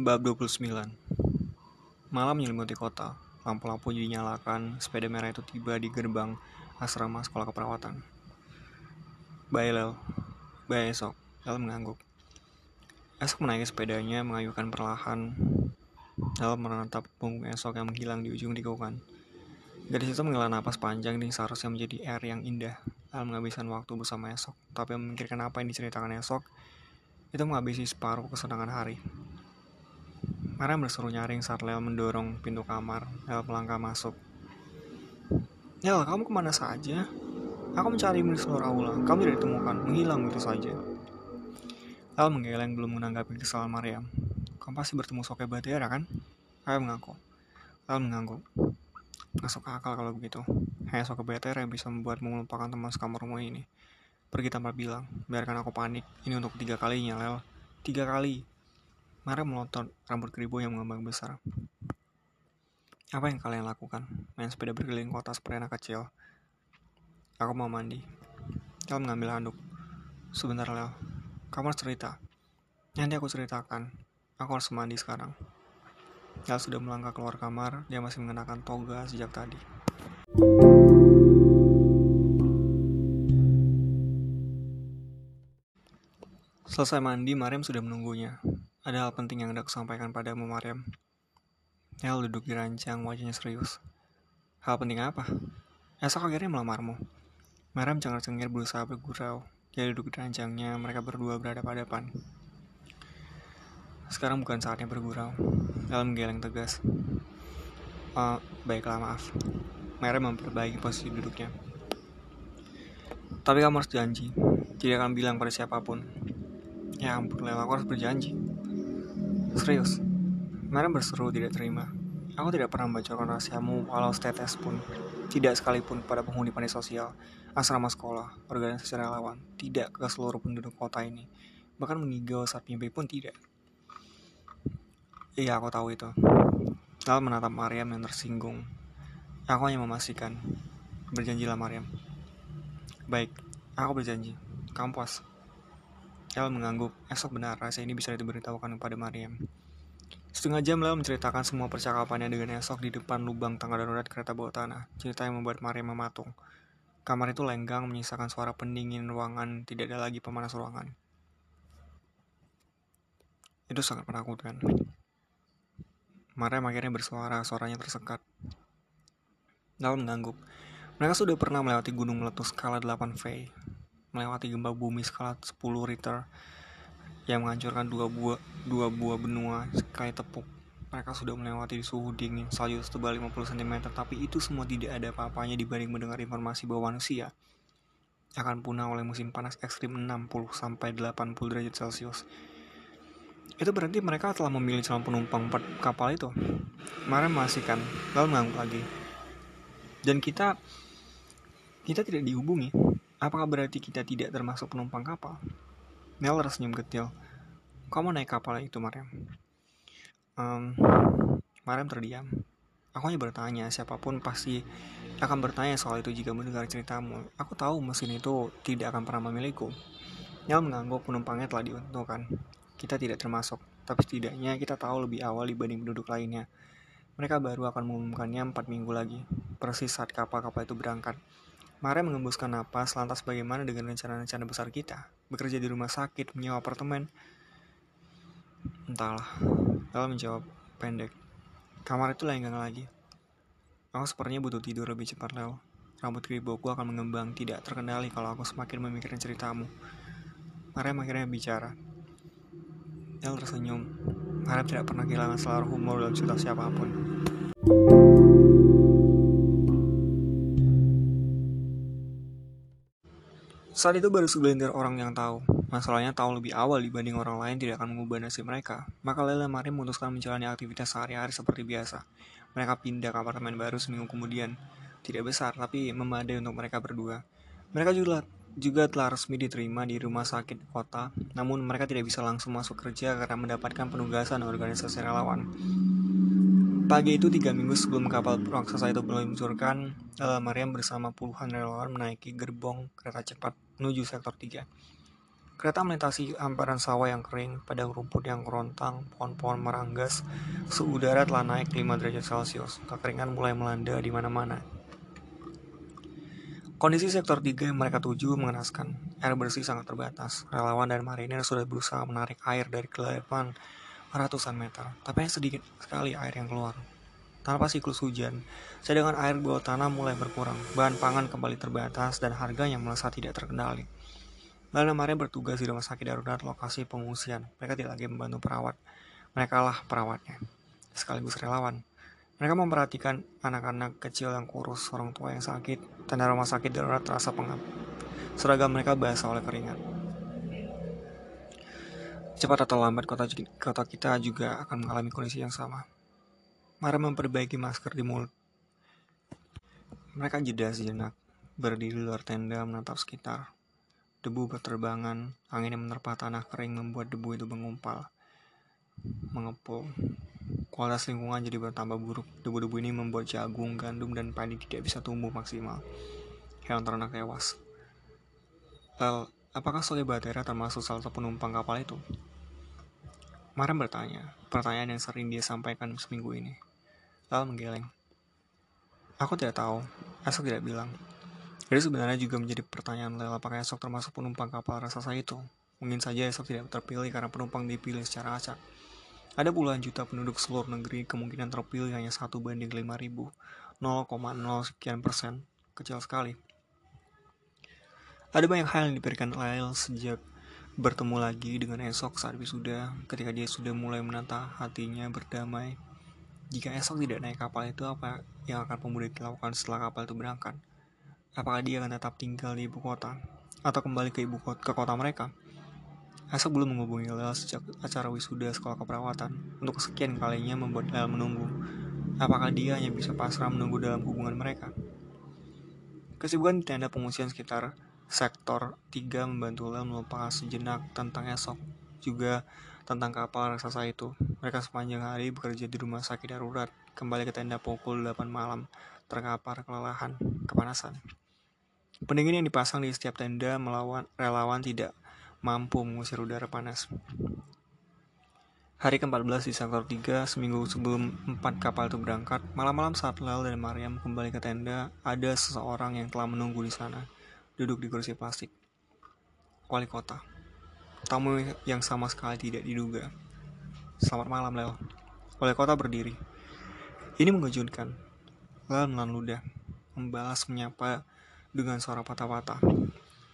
Bab 29 Malam menyelimuti kota, lampu-lampu dinyalakan, sepeda merah itu tiba di gerbang asrama sekolah keperawatan. Bye Lel, bye esok, Lel mengangguk. Esok menaiki sepedanya, mengayuhkan perlahan. Lel menatap punggung esok yang menghilang di ujung tikungan. Gadis itu menghela napas panjang di seharusnya menjadi air yang indah. Lel menghabiskan waktu bersama esok, tapi memikirkan apa yang diceritakan esok, itu menghabisi separuh kesenangan hari. Mara berseru nyaring saat Lel mendorong pintu kamar. Lel melangkah masuk. Lel, kamu ke mana saja? Aku mencarimu di seluruh aula. Kamu tidak ditemukan, menghilang begitu saja. Lel menggeleng belum menanggapi kesalahan Mariam. Kamu pasti bertemu Soke Batera kan? Saya mengaku. Lel mengangguk. Masuk akal kalau begitu. Hanya Soke Batera yang bisa membuatmu melupakan teman sekamarmu ini. Pergi tanpa bilang, biarkan aku panik. Ini untuk ketiga kalinya, Lel. Tiga kali. Mara melotot rambut keribu yang mengembang besar. Apa yang kalian lakukan? Main sepeda berkeliling kota seperti anak kecil. Aku mau mandi. Lel mengambil handuk. Sebentar, Lel. Kamu harus cerita. Nanti aku ceritakan. Aku harus mandi sekarang. Lel sudah melangkah keluar kamar. Dia masih mengenakan toga sejak tadi. Selesai mandi, Mariam sudah menunggunya. Ada hal penting yang hendak kusampaikan padamu, Mariam. Nel duduk di ranjang, wajahnya serius. Hal penting apa? Esok akhirnya melamarmu. Mariam cengar-cengir berusaha bergurau. Dia duduk di ranjangnya, mereka berdua berhadapan-hadapan. Sekarang bukan saatnya bergurau. Dalam geleng tegas. Oh, baiklah, maaf. Mariam memperbaiki posisi duduknya. Tapi kamu harus janji. Tidak akan bilang pada siapa pun. Ya ampun, Lela, aku harus berjanji. Serius, Mariam berseru tidak terima. Aku tidak pernah membacakan rahasiamu walau setetes pun. Tidak sekalipun pada penghuni panti sosial, asrama sekolah, organisasi relawan, tidak ke seluruh penduduk kota ini. Bahkan mengigau saat mimpi pun tidak. Iya, aku tahu itu. Lalu menatap Mariam yang tersinggung. Aku hanya memastikan. Berjanjilah Mariam. Baik, aku berjanji. Kamu puas. El mengangguk, esok benar rasa ini bisa diberitahukan kepada Mariam. Setengah jam lalu menceritakan semua percakapannya dengan esok di depan lubang tangga darurat kereta bawah tanah. Cerita yang membuat Mariam mematung. Kamar itu lenggang menyisakan suara pendingin ruangan, tidak ada lagi pemanas ruangan. Itu sangat menakutkan. Mariam akhirnya bersuara, suaranya tersekat. Lalu mengangguk. Mereka sudah pernah melewati gunung meletus skala 8V melewati gempa bumi skala 10 Richter yang menghancurkan dua buah dua buah benua sekali tepuk. Mereka sudah melewati suhu dingin salju setebal 50 cm, tapi itu semua tidak ada apa-apanya dibanding mendengar informasi bahwa manusia akan punah oleh musim panas ekstrim 60 sampai 80 derajat Celcius. Itu berarti mereka telah memilih calon penumpang kapal itu. Mara memastikan, lalu mengangguk lagi. Dan kita kita tidak dihubungi Apakah berarti kita tidak termasuk penumpang kapal? Nel tersenyum kecil. Kamu naik kapal itu, Mariam? Um, Mariam terdiam. Aku hanya bertanya, siapa pun pasti akan bertanya soal itu jika mendengar ceritamu. Aku tahu mesin itu tidak akan pernah memiliku. Nel mengangguk penumpangnya telah diuntungkan. Kita tidak termasuk, tapi setidaknya kita tahu lebih awal dibanding penduduk lainnya. Mereka baru akan mengumumkannya empat minggu lagi, persis saat kapal-kapal itu berangkat. Maria mengembuskan napas, lantas bagaimana dengan rencana-rencana besar kita? Bekerja di rumah sakit, menyewa apartemen? Entahlah. Lalu menjawab pendek. Kamar itu lenggang lagi. Aku sepertinya butuh tidur lebih cepat, Lel. Rambut keribuku akan mengembang, tidak terkendali kalau aku semakin memikirkan ceritamu. Maria akhirnya bicara. Lel tersenyum. Maria tidak pernah kehilangan selalu humor dalam cerita siapa pun. Saat itu baru segelintir orang yang tahu. Masalahnya tahu lebih awal dibanding orang lain tidak akan mengubah nasib mereka. Maka Lela Mari memutuskan menjalani aktivitas sehari-hari seperti biasa. Mereka pindah ke apartemen baru seminggu kemudian. Tidak besar, tapi memadai untuk mereka berdua. Mereka juga juga telah resmi diterima di rumah sakit kota, namun mereka tidak bisa langsung masuk kerja karena mendapatkan penugasan organisasi relawan. Pagi itu tiga minggu sebelum kapal raksasa itu meluncurkan, Mariam bersama puluhan relawan menaiki gerbong kereta cepat menuju sektor 3. Kereta melintasi hamparan sawah yang kering, padang rumput yang kerontang, pohon-pohon meranggas, suhu udara telah naik 5 derajat Celcius. Kekeringan mulai melanda di mana-mana. Kondisi sektor 3 yang mereka tuju mengenaskan. Air bersih sangat terbatas. Relawan dan marinir sudah berusaha menarik air dari kedalaman ratusan meter, tapi hanya sedikit sekali air yang keluar. Tanpa siklus hujan, cadangan air bawah tanah mulai berkurang, bahan pangan kembali terbatas, dan harganya melesat tidak terkendali. Lalu Maria bertugas di rumah sakit darurat lokasi pengungsian. Mereka tidak lagi membantu perawat. Mereka lah perawatnya, sekaligus relawan. Mereka memperhatikan anak-anak kecil yang kurus, orang tua yang sakit, tanda rumah sakit darurat terasa pengap. Seragam mereka basah oleh keringat. Cepat atau lambat kota, kota kita juga akan mengalami kondisi yang sama. Mara memperbaiki masker di mulut. Mereka jeda sejenak, berdiri di luar tenda menatap sekitar. Debu berterbangan, angin yang menerpa tanah kering membuat debu itu mengumpal, mengepul. Kualitas lingkungan jadi bertambah buruk. Debu-debu ini membuat jagung, gandum, dan padi tidak bisa tumbuh maksimal. Hewan ternak tewas. Lel, apakah Soli Batera termasuk salah satu penumpang kapal itu? Maren bertanya, pertanyaan yang sering dia sampaikan seminggu ini. Lel menggeleng. Aku tidak tahu, esok tidak bilang. Jadi sebenarnya juga menjadi pertanyaan Lel apakah esok termasuk penumpang kapal raksasa itu. Mungkin saja esok tidak terpilih karena penumpang dipilih secara acak. Ada puluhan juta penduduk seluruh negeri, kemungkinan terpilih hanya satu banding 5000, 0,0 sekian persen, kecil sekali. Ada banyak hal yang diberikan Lyle sejak bertemu lagi dengan esok saat wisuda, ketika dia sudah mulai menata hatinya berdamai. Jika esok tidak naik kapal itu, apa yang akan pemuda lakukan setelah kapal itu berangkat? Apakah dia akan tetap tinggal di ibu kota? Atau kembali ke ibu kota, ke kota mereka? Esok belum menghubungi Lel sejak acara wisuda sekolah keperawatan. Untuk kesekian kalinya membuat Lel menunggu. Apakah dia hanya bisa pasrah menunggu dalam hubungan mereka? Kesibukan di tenda pengungsian sekitar sektor 3 membantu Lel melupakan sejenak tentang esok. Juga tentang kapal raksasa itu. Mereka sepanjang hari bekerja di rumah sakit darurat. Kembali ke tenda pukul 8 malam. Terkapar kelelahan, kepanasan. Pendingin yang dipasang di setiap tenda melawan relawan tidak mampu mengusir udara panas. Hari ke-14 di sektor 3, seminggu sebelum empat kapal itu berangkat, malam-malam saat Lel dan Mariam kembali ke tenda, ada seseorang yang telah menunggu di sana, duduk di kursi plastik. Wali kota. Tamu yang sama sekali tidak diduga. Selamat malam, Lel. Wali kota berdiri. Ini mengejutkan. Lel menelan ludah, membalas menyapa dengan suara patah-patah.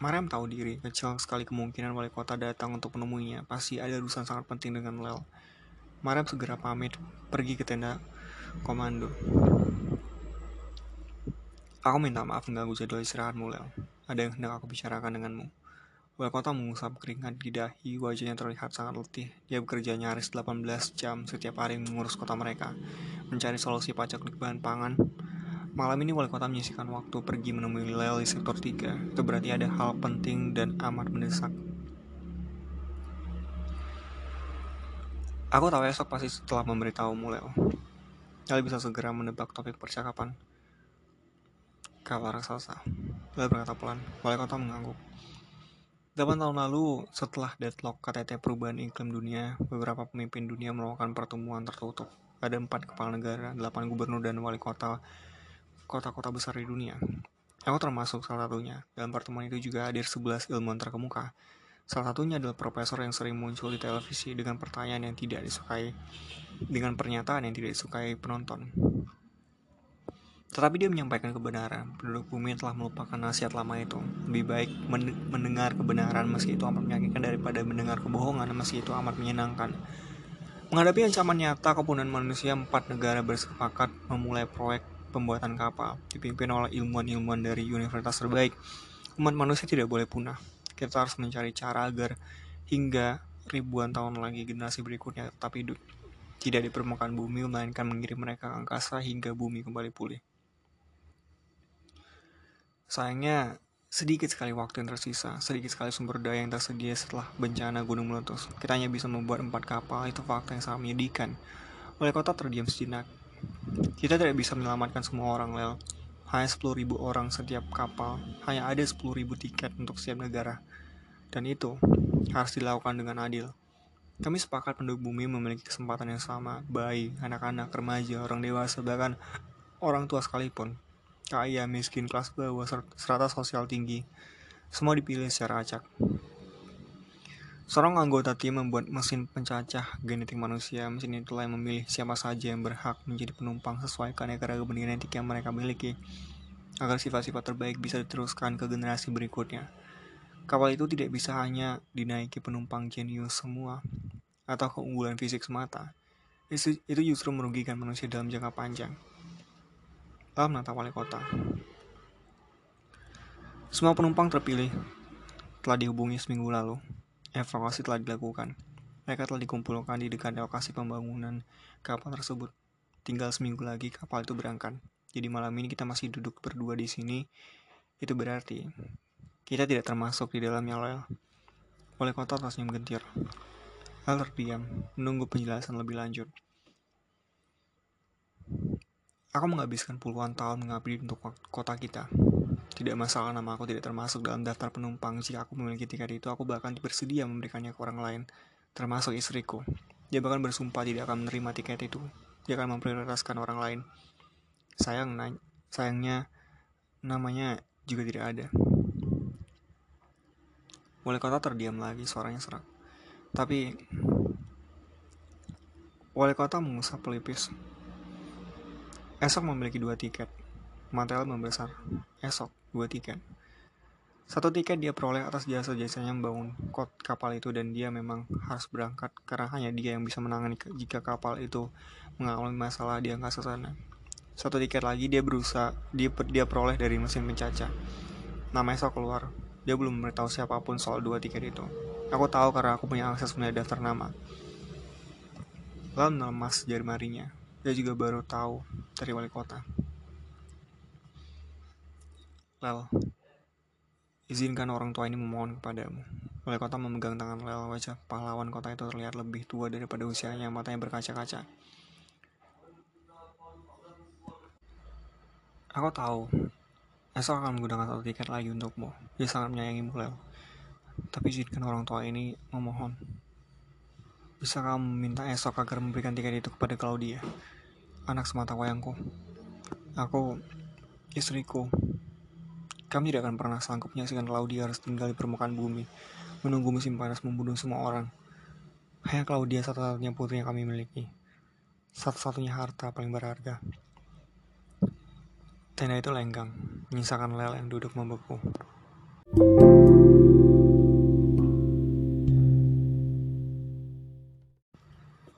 Mariam tahu diri, kecil sekali kemungkinan wali kota datang untuk menemuinya. Pasti ada urusan sangat penting dengan Lel. Mariam segera pamit, pergi ke tenda komando. Aku minta maaf mengganggu jadwal istirahatmu, Lel. Ada yang hendak aku bicarakan denganmu. Wali kota mengusap keringat di dahi, wajahnya terlihat sangat letih. Dia bekerja nyaris 18 jam setiap hari mengurus kota mereka, mencari solusi pajak bahan pangan, Malam ini wali kota menyisikan waktu pergi menemui Lel di sektor 3. Itu berarti ada hal penting dan amat mendesak. Aku tahu esok pasti setelah memberitahumu, Lel. Lel bisa segera menebak topik percakapan. Kapal raksasa. Lel berkata pelan. Wali kota mengangguk. 8 tahun lalu, setelah deadlock KTT perubahan iklim dunia, beberapa pemimpin dunia melakukan pertemuan tertutup. Ada empat kepala negara, delapan gubernur dan wali kota kota-kota besar di dunia. Aku termasuk salah satunya. Dalam pertemuan itu juga hadir 11 ilmuwan terkemuka. Salah satunya adalah profesor yang sering muncul di televisi dengan pertanyaan yang tidak disukai, dengan pernyataan yang tidak disukai penonton. Tetapi dia menyampaikan kebenaran. Penduduk bumi telah melupakan nasihat lama itu. Lebih baik mendengar kebenaran meski itu amat menyakitkan daripada mendengar kebohongan meski itu amat menyenangkan. Menghadapi ancaman nyata kepunahan manusia, empat negara bersepakat memulai proyek pembuatan kapal, dipimpin oleh ilmuwan-ilmuwan dari universitas terbaik. Umat manusia tidak boleh punah. Kita harus mencari cara agar hingga ribuan tahun lagi generasi berikutnya tetap hidup. Tidak di permukaan bumi, melainkan mengirim mereka ke angkasa hingga bumi kembali pulih. Sayangnya, sedikit sekali waktu yang tersisa, sedikit sekali sumber daya yang tersedia setelah bencana gunung meletus. Kita hanya bisa membuat empat kapal, itu fakta yang sangat menyedihkan. Oleh kota terdiam sejenak, kita tidak bisa menyelamatkan semua orang, Lel. Hanya 10.000 orang setiap kapal, hanya ada 10.000 tiket untuk setiap negara. Dan itu harus dilakukan dengan adil. Kami sepakat penduduk bumi memiliki kesempatan yang sama, bayi, anak-anak, remaja, orang dewasa, bahkan orang tua sekalipun. Kaya, miskin, kelas bawah, serata sosial tinggi. Semua dipilih secara acak. Seorang anggota tim membuat mesin pencacah genetik manusia. Mesin itulah yang memilih siapa saja yang berhak menjadi penumpang sesuai keanekaragaman genetik yang mereka miliki, agar sifat-sifat terbaik bisa diteruskan ke generasi berikutnya. Kapal itu tidak bisa hanya dinaiki penumpang jenius semua atau keunggulan fisik semata. Itu, itu justru merugikan manusia dalam jangka panjang. Dalam menata wali kota. Semua penumpang terpilih telah dihubungi seminggu lalu. Evakuasi telah dilakukan. Mereka telah dikumpulkan di dekat lokasi pembangunan kapal tersebut. Tinggal seminggu lagi kapal itu berangkat. Jadi malam ini kita masih duduk berdua di sini. Itu berarti kita tidak termasuk di dalamnya Lel. Oleh kota tersenyum gentir. Lel terdiam, menunggu penjelasan lebih lanjut. Aku menghabiskan puluhan tahun mengabdi untuk kota kita. Tidak masalah nama aku tidak termasuk dalam daftar penumpang. Jika aku memiliki tiket itu, aku bahkan bersedia memberikannya ke orang lain, termasuk istriku. Dia bahkan bersumpah tidak akan menerima tiket itu. Dia akan memprioritaskan orang lain. Sayang, sayangnya namanya juga tidak ada. Wali kota terdiam lagi, suaranya serak. Tapi, wali kota mengusap pelipis. Esok memiliki dua tiket. Matel membesar. Esok, dua tiket. Satu tiket dia peroleh atas jasa-jasanya membangun kot kapal itu dan dia memang harus berangkat karena hanya dia yang bisa menangani jika kapal itu mengalami masalah di angkasa sana. Satu tiket lagi dia berusaha dia, dia peroleh dari mesin pencacah. Nama esok keluar. Dia belum memberitahu siapa pun soal dua tiket itu. Aku tahu karena aku punya akses melihat daftar nama. Lalu melemas jari marinya. Dia juga baru tahu dari wali kota. Lel, izinkan orang tua ini memohon kepadamu. Wali kota memegang tangan Lel, wajah pahlawan kota itu terlihat lebih tua daripada usianya, matanya berkaca-kaca. Aku tahu, Esok akan menggunakan satu tiket lagi untukmu. Dia sangat menyayangi Lel. Tapi izinkan orang tua ini memohon. Bisa kamu minta esok agar memberikan tiket itu kepada Claudia, anak semata wayangku. Aku, istriku. Kami tidak akan pernah sanggup menyaksikan Claudia harus tinggal di permukaan bumi, menunggu musim panas membunuh semua orang. Hanya Claudia satu-satunya putri yang kami miliki. Satu-satunya harta paling berharga. Tenda itu lenggang, menyisakan Lel yang duduk membeku.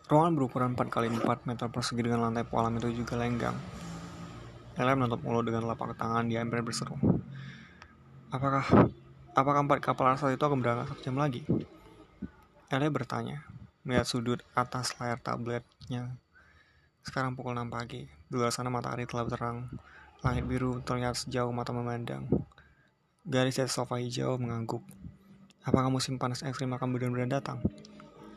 Ruangan berukuran 4 kali 4 meter persegi dengan lantai polam itu juga lenggang. Lele menutup mulut dengan telapak tangan dia hampir berseru. Apakah apakah empat kapal asal itu akan berangkat satu jam lagi? Lele bertanya, melihat sudut atas layar tabletnya. Sekarang pukul 6 pagi. Di luar sana matahari telah terang Langit biru terlihat sejauh mata memandang. Garis di sofa hijau mengangguk. Apakah musim panas ekstrim akan benar-benar datang?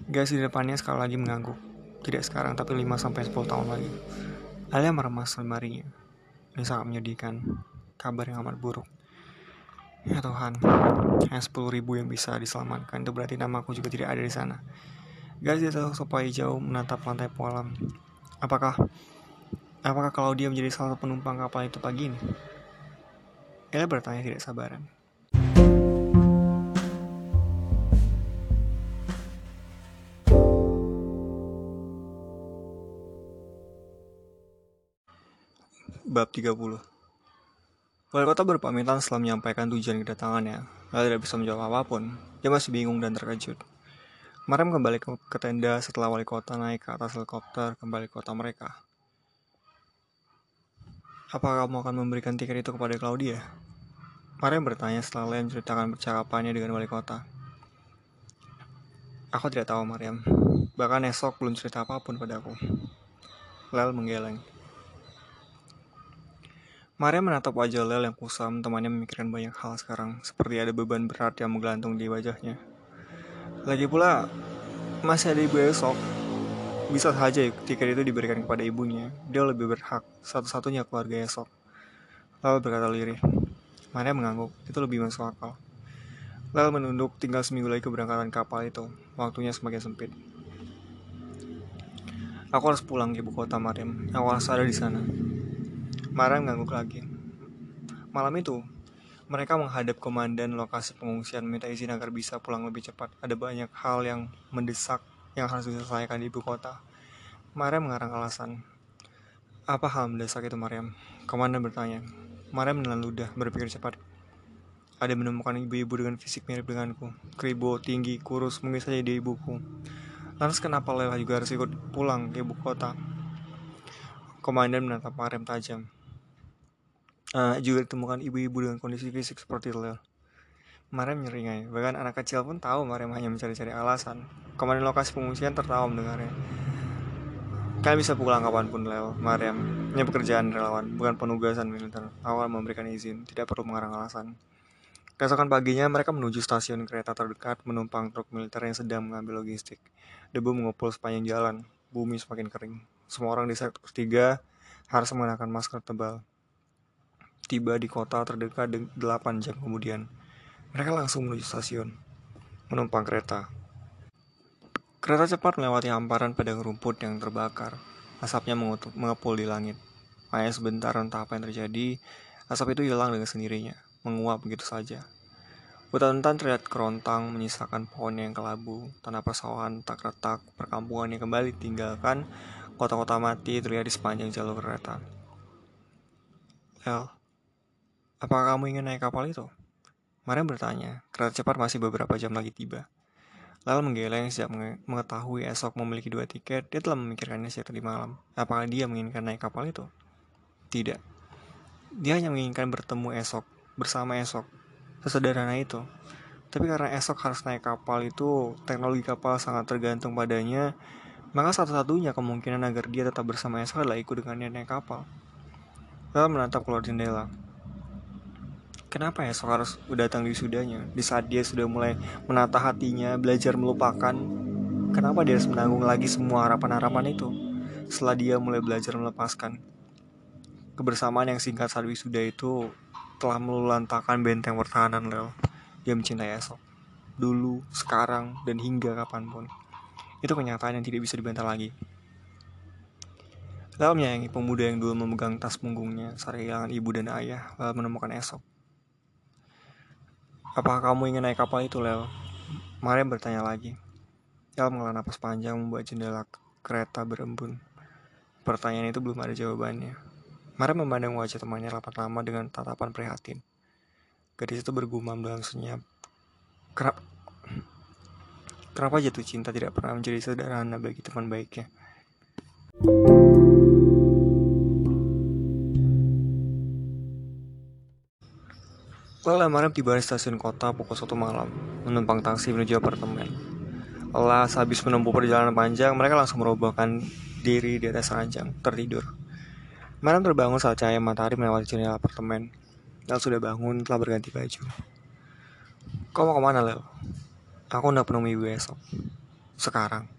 Garis di depannya sekali lagi mengangguk. Tidak sekarang, tapi 5-10 tahun lagi. Alia meremas lemarinya. Ini sangat menyedihkan. Kabar yang amat buruk. Ya Tuhan, hanya 10 ribu yang bisa diselamatkan. Itu berarti namaku juga tidak ada di sana. Garis di sofa hijau menatap lantai polam. Apakah Apakah kalau dia menjadi salah satu penumpang kapal itu pagi ini? Ella bertanya tidak sabaran. Bab 30 Wali kota berpamitan setelah menyampaikan tujuan kedatangannya. Lalu tidak bisa menjawab apa pun. Dia masih bingung dan terkejut. Mariam kembali ke, ke tenda setelah wali kota naik ke atas helikopter kembali ke kota mereka. Apa kamu akan memberikan tiket itu kepada Claudia? Maria bertanya setelah Lea menceritakan percakapannya dengan wali kota. Aku tidak tahu, Mariam. Bahkan esok belum cerita apa pun padaku. Lel menggeleng. Maria menatap wajah Lel yang kusam, temannya memikirkan banyak hal sekarang, seperti ada beban berat yang menggelantung di wajahnya. Lagi pula, masih ada ibu esok, bisa saja tiket itu diberikan kepada ibunya. Dia lebih berhak, satu-satunya keluarga esok. Lalu berkata lirih. Maria mengangguk, itu lebih masuk akal. Lel menunduk tinggal seminggu lagi keberangkatan kapal itu. Waktunya semakin sempit. Aku harus pulang ke ibu kota Mariam. Aku harus ada di sana. Mariam ngangguk lagi. Malam itu, mereka menghadap komandan lokasi pengungsian minta izin agar bisa pulang lebih cepat. Ada banyak hal yang mendesak yang harus diselesaikan di ibu kota. Mariam mengarang alasan. Apa hal mendesak itu Mariam? Komandan bertanya. Mariam menelan ludah, berpikir cepat. Ada menemukan ibu-ibu dengan fisik mirip denganku. Kribo, tinggi, kurus, mungkin saja dia ibuku. Lantas kenapa Lela juga harus ikut pulang ke ibu kota? Komandan menatap Mariam tajam. Uh, juga ditemukan ibu-ibu dengan kondisi fisik seperti Lela. Mariam nyeringai, bahkan anak kecil pun tahu Mariam hanya mencari-cari alasan. Komandan lokasi pengungsian tertawa mendengarnya. Kalian bisa pulang kapan pun, Lel. Mariam, ini pekerjaan relawan, bukan penugasan militer. Awal memberikan izin, tidak perlu mengarang alasan. Keesokan paginya, mereka menuju stasiun kereta terdekat menumpang truk militer yang sedang mengambil logistik. Debu mengepul sepanjang jalan, bumi semakin kering. Semua orang di sektor 3 harus mengenakan masker tebal. Tiba di kota terdekat 8 jam kemudian. Mereka langsung menuju stasiun, menumpang kereta. Kereta cepat melewati hamparan padang rumput yang terbakar. Asapnya mengepul di langit. Hanya sebentar entah apa yang terjadi, asap itu hilang dengan sendirinya menguap begitu saja. Hutan-hutan terlihat kerontang menyisakan pohon yang kelabu, tanah persawahan tak retak, perkampungan yang kembali tinggalkan, kota-kota mati terlihat di sepanjang jalur kereta. El, apakah kamu ingin naik kapal itu? Mariam bertanya, kereta cepat masih beberapa jam lagi tiba. Lalu menggeleng sejak mengetahui esok memiliki dua tiket, dia telah memikirkannya sejak tadi malam. Apakah dia menginginkan naik kapal itu? Tidak. Dia hanya menginginkan bertemu esok, bersama esok. Sesederhana itu. Tapi karena esok harus naik kapal itu, teknologi kapal sangat tergantung padanya, maka satu-satunya kemungkinan agar dia tetap bersama esok adalah ikut dengannya naik kapal. Lalu menatap keluar jendela. Kenapa esok harus datang di sudahnya? Di saat dia sudah mulai menata hatinya, belajar melupakan, kenapa dia harus menanggung lagi semua harapan-harapan itu? Setelah dia mulai belajar melepaskan. Kebersamaan yang singkat saat wisuda itu telah melulantakan benteng pertahanan Lel. Dia mencintai esok. Dulu, sekarang, dan hingga kapan pun. Itu kenyataan yang tidak bisa dibantah lagi. Lel menyayangi pemuda yang dulu memegang tas punggungnya saat kehilangan ibu dan ayah, lalu menemukan esok. Apakah kamu ingin naik kapal itu, Lel? Mariam bertanya lagi. Lel mengelah napas panjang membuat jendela kereta berembun. Pertanyaan itu belum ada jawabannya. Mara memandang wajah temannya rapat lama dengan tatapan prihatin. Gadis itu bergumam dalam senyap. Kenapa, kenapa jatuh cinta tidak pernah menjadi sederhana bagi teman baiknya? Lelah Mariam tiba di stasiun kota pukul satu malam, menumpang taksi menuju apartemen. Lelah habis menempuh perjalanan panjang, mereka langsung merobohkan diri di atas ranjang, tertidur. Malam terbangun saat cahaya matahari melewati jendela apartemen. Lel sudah bangun telah berganti baju. Kau mau ke mana, Lel? Aku udah penuh ibu esok. Sekarang.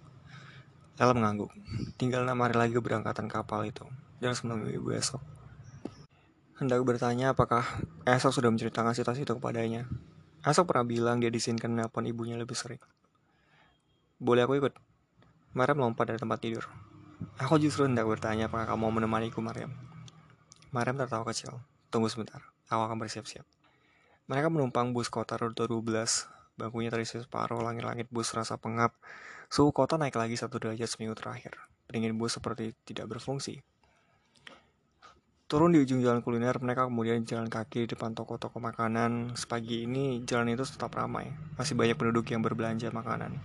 Lel mengangguk. Tinggal enam hari lagi keberangkatan kapal itu. Harus menemui ibu esok. Hendak bertanya apakah esok sudah menceritakan situasi itu kepadanya. Esok pernah bilang dia diizinkan menelpon ibunya lebih sering. Boleh aku ikut? Mariam melompat dari tempat tidur. Aku justru hendak bertanya apakah kamu mau menemaniku, Mariam. Mariam tertawa kecil. Tunggu sebentar, aku akan bersiap-siap. Mereka menumpang bus kota rute 12. Bangkunya terisi separuh, langit-langit bus rasa pengap. Suhu kota naik lagi satu derajat seminggu terakhir. Pendingin bus seperti tidak berfungsi. Turun di ujung jalan kuliner, mereka kemudian jalan kaki di depan toko-toko makanan. Sepagi ini, jalan itu tetap ramai. Masih banyak penduduk yang berbelanja makanan.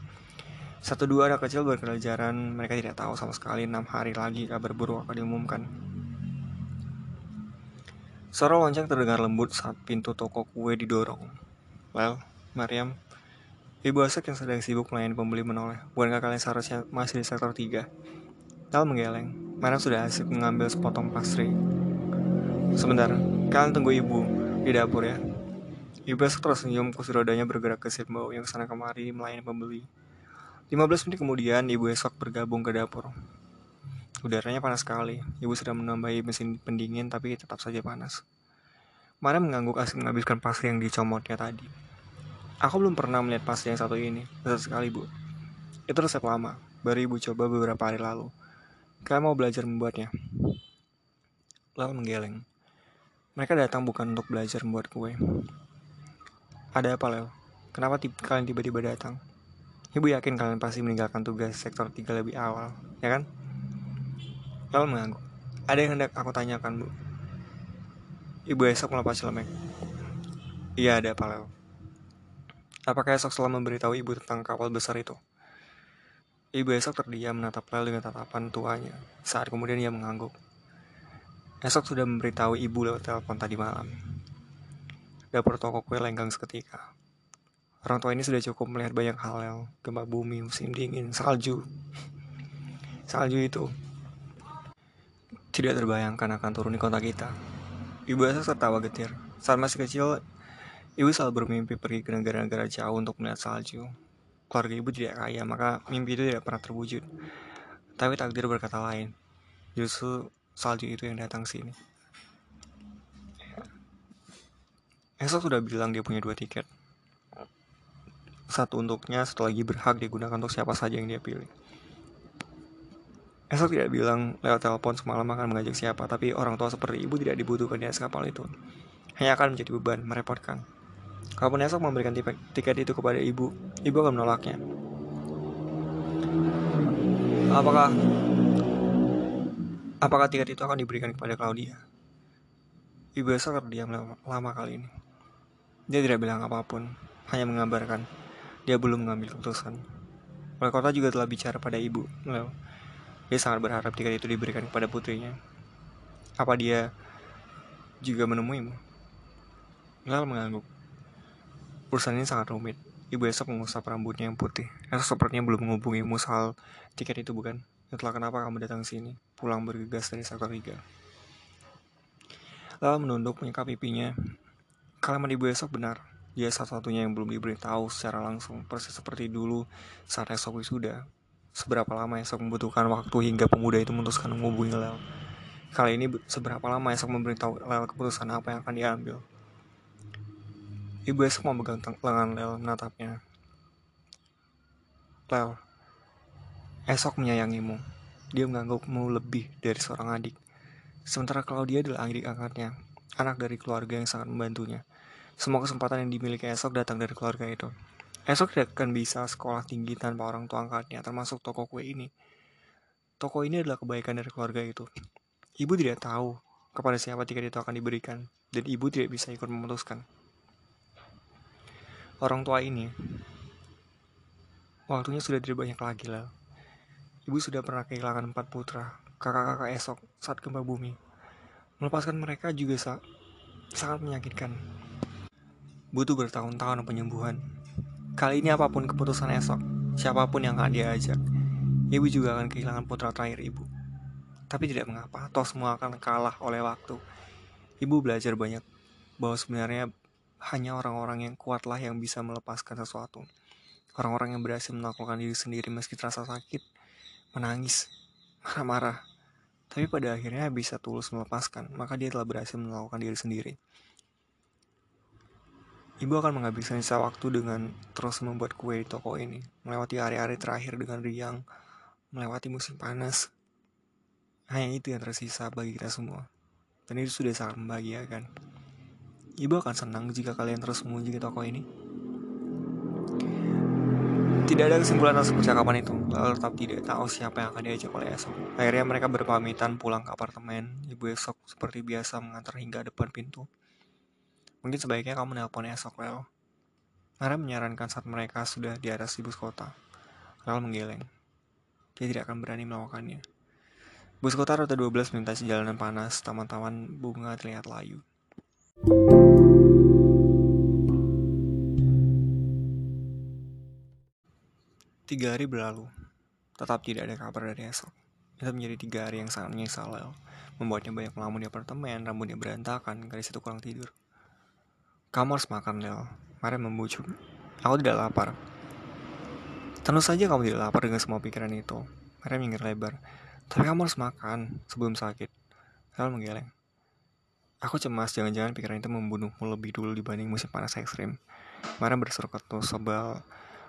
Satu dua anak kecil berkelajaran, mereka tidak tahu sama sekali enam hari lagi kabar buruk akan diumumkan. Suara lonceng terdengar lembut saat pintu toko kue didorong. Well, Mariam, ibu Asek yang sedang sibuk melayani pembeli menoleh. Bukankah kalian seharusnya masih di sektor 3? Tal menggeleng. Mariam sudah asik mengambil sepotong pastry. Sebentar, kalian tunggu ibu di dapur ya. Ibu Asek tersenyum, kursi rodanya bergerak ke bau yang ke sana kemari melayani pembeli. 15 menit kemudian, ibu esok bergabung ke dapur. Udaranya panas sekali. Ibu sedang menambahi mesin pendingin tapi tetap saja panas. Mariam mengangguk asing menghabiskan pasir yang dicomotnya tadi. Aku belum pernah melihat pasta yang satu ini, besar sekali bu. Itu resep lama, baru ibu coba beberapa hari lalu. Kalian mau belajar membuatnya? Lel menggeleng. Mereka datang bukan untuk belajar membuat kue. Ada apa, Lel? Kenapa kalian tiba-tiba datang? Ibu yakin kalian pasti meninggalkan tugas sektor 3 lebih awal, ya kan? Lel mengangguk. Ada yang hendak aku tanyakan, Bu. Ibu esok melepas celemek. Iya, ada apa, Lel? Apakah esok setelah memberitahu ibu tentang kapal besar itu? Ibu esok terdiam menatap Lel dengan tatapan tuanya. Saat kemudian ia mengangguk. Esok sudah memberitahu ibu lewat telepon tadi malam. Dapur toko kue lenggang seketika. Orang tua ini sudah cukup melihat banyak hal Lel. Gempa bumi, musim dingin, salju. Salju itu tidak terbayangkan akan turun di kota kita. Ibu esok tertawa getir. Saat masih kecil, Ibu selalu bermimpi pergi ke negara-negara jauh untuk melihat salju. Keluarga ibu tidak kaya, maka mimpi itu tidak pernah terwujud. Tapi takdir berkata lain. Justru salju itu yang datang sini. Esok sudah bilang dia punya dua tiket. Satu untuknya, satu lagi berhak digunakan untuk siapa saja yang dia pilih. Esok tidak bilang lewat telepon semalam akan mengajak siapa, tapi orang tua seperti ibu tidak dibutuhkan di atas kapal itu. Hanya akan menjadi beban, merepotkan. Kalaupun esok memberikan tiket itu kepada ibu, ibu akan menolaknya. Apakah apakah tiket itu akan diberikan kepada Claudia? Ibu esok terdiam lama kali ini. Dia tidak bilang apa pun, hanya mengabarkan dia belum mengambil keputusan. Wali kota juga telah bicara pada ibu, Leo. Dia sangat berharap tiket itu diberikan kepada putrinya. Apa dia juga menemuimu? Lel mengangguk. Urusan ini sangat rumit. Ibu esok mengusap rambutnya yang putih. Esok sepertinya belum menghubungimu soal tiket itu bukan? Itulah kenapa kamu datang sini, pulang bergegas dari 3. Lalu menunduk menyekap pipinya. Kalimat ibu esok benar. Dia satu-satunya yang belum diberitahu secara langsung, persis seperti dulu saat esok wisuda. Seberapa lama esok membutuhkan waktu hingga pemuda itu memutuskan menghubungi Lel. Kali ini seberapa lama esok memberitahu Lel keputusan apa yang akan diambil. Ibu esok memegang lengan Lel menatapnya. Lel, esok menyayangimu. Dia menganggapmu lebih dari seorang adik. Sementara kalau dia adalah adik angkatnya, anak dari keluarga yang sangat membantunya. Semua kesempatan yang dimiliki esok datang dari keluarga itu. Esok tidak akan bisa sekolah tinggi tanpa orang tua angkatnya, termasuk toko kue ini. Toko ini adalah kebaikan dari keluarga itu. Ibu tidak tahu kepada siapa tiket itu akan diberikan, dan ibu tidak bisa ikut memutuskan orang tua ini waktunya sudah tidak banyak lagi lah. Ibu sudah pernah kehilangan empat putra, kakak-kakak esok saat gempa bumi. Melepaskan mereka juga sa sangat menyakitkan. Butuh bertahun-tahun penyembuhan. Kali ini apa pun keputusan esok, siapa pun yang akan diajak, ibu juga akan kehilangan putra terakhir ibu. Tapi tidak mengapa, toh semua akan kalah oleh waktu. Ibu belajar banyak bahwa sebenarnya hanya orang-orang yang kuatlah yang bisa melepaskan sesuatu. Orang-orang yang berhasil menaklukkan diri sendiri meski terasa sakit, menangis, marah-marah. Tapi pada akhirnya bisa tulus melepaskan, maka dia telah berhasil menaklukkan diri sendiri. Ibu akan menghabiskan sisa waktu dengan terus membuat kue di toko ini, melewati hari-hari terakhir dengan riang, melewati musim panas. Hanya itu yang tersisa bagi kita semua. Dan itu sudah sangat membahagiakan. Ibu akan senang jika kalian terus mengunjungi toko ini. Tidak ada kesimpulan atas percakapan itu, lalu tetap tidak tahu siapa yang akan diajak oleh esok. Akhirnya mereka berpamitan pulang ke apartemen. Ibu esok seperti biasa mengantar hingga depan pintu. Mungkin sebaiknya kamu nelpon esok, Lel. Mara menyarankan saat mereka sudah di atas bus kota. Lel menggeleng. Dia tidak akan berani melakukannya. Bus kota rute 12 melintasi jalanan panas, taman-taman bunga terlihat layu. Tiga hari berlalu, tetap tidak ada kabar dari esok. Itu menjadi tiga hari yang sangat menyesal Lel. Membuatnya banyak melamun di apartemen, rambutnya berantakan, gadis itu kurang tidur. Kamu harus makan, Lel. Mari membujuk. Aku tidak lapar. Tentu saja kamu tidak lapar dengan semua pikiran itu. Mari minggir lebar. Tapi kamu harus makan sebelum sakit. Lel menggeleng. Aku cemas jangan-jangan pikiran itu membunuhmu lebih dulu dibanding musim panas ekstrim. Mariam berseru ketus sebal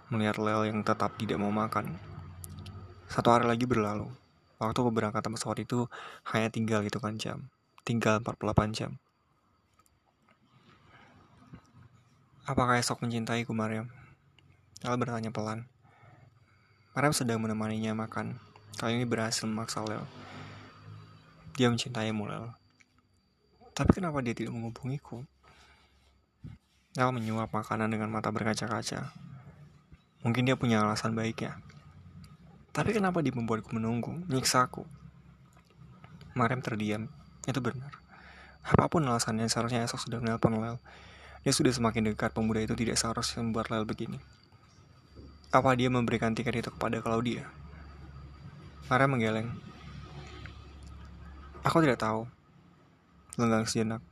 melihat Lel yang tetap tidak mau makan. Satu hari lagi berlalu. Waktu keberangkatan pesawat itu hanya tinggal gitu kan jam. Tinggal 48 jam. Apakah esok mencintaiku, Mariam? Lel bertanya pelan. Mariam sedang menemaninya makan. Kali ini berhasil memaksa Lel. Dia mencintaimu, Lel. Tapi kenapa dia tidak menghubungiku? Lel menyuap makanan dengan mata berkaca-kaca. Mungkin dia punya alasan baik ya. Tapi kenapa dia membuatku menunggu, nyiksaku? Mariam terdiam. Itu benar. Apa pun alasannya, seharusnya esok sudah menelpon Lel. Dia sudah semakin dekat, pemuda itu tidak seharusnya membuat Lel begini. Apa dia memberikan tiket itu kepada Claudia? Mariam menggeleng. Aku tidak tahu. Lenggang sejenak.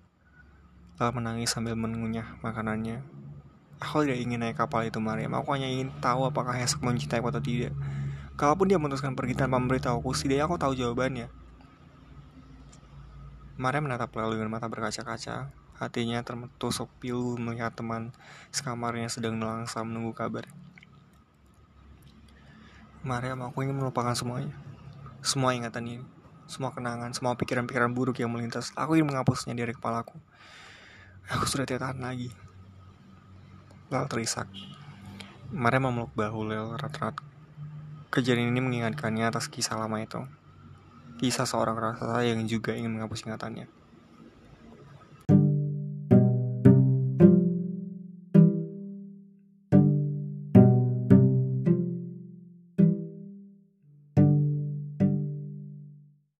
Lel menangis sambil mengunyah makanannya. Aku tidak ingin naik kapal itu, Mariam. Aku hanya ingin tahu apakah esok mencintai atau tidak. Kalaupun dia memutuskan pergi tanpa memberitahuku, setidaknya aku tahu jawabannya. Mariam menatap lalu dengan mata berkaca-kaca. Hatinya tertusuk pilu melihat teman sekamarnya sedang nelangsa menunggu kabar. Mariam, aku ingin melupakan semuanya. Semua ingatan ini. Semua kenangan, semua pikiran-pikiran buruk yang melintas. Aku ingin menghapusnya dari kepalaku. Aku sudah tidak tahan lagi. Lel terisak. Maria memeluk bahu Lel rat-rat. Kejadian ini mengingatkannya atas kisah lama itu. Kisah seorang raksasa yang juga ingin menghapus ingatannya.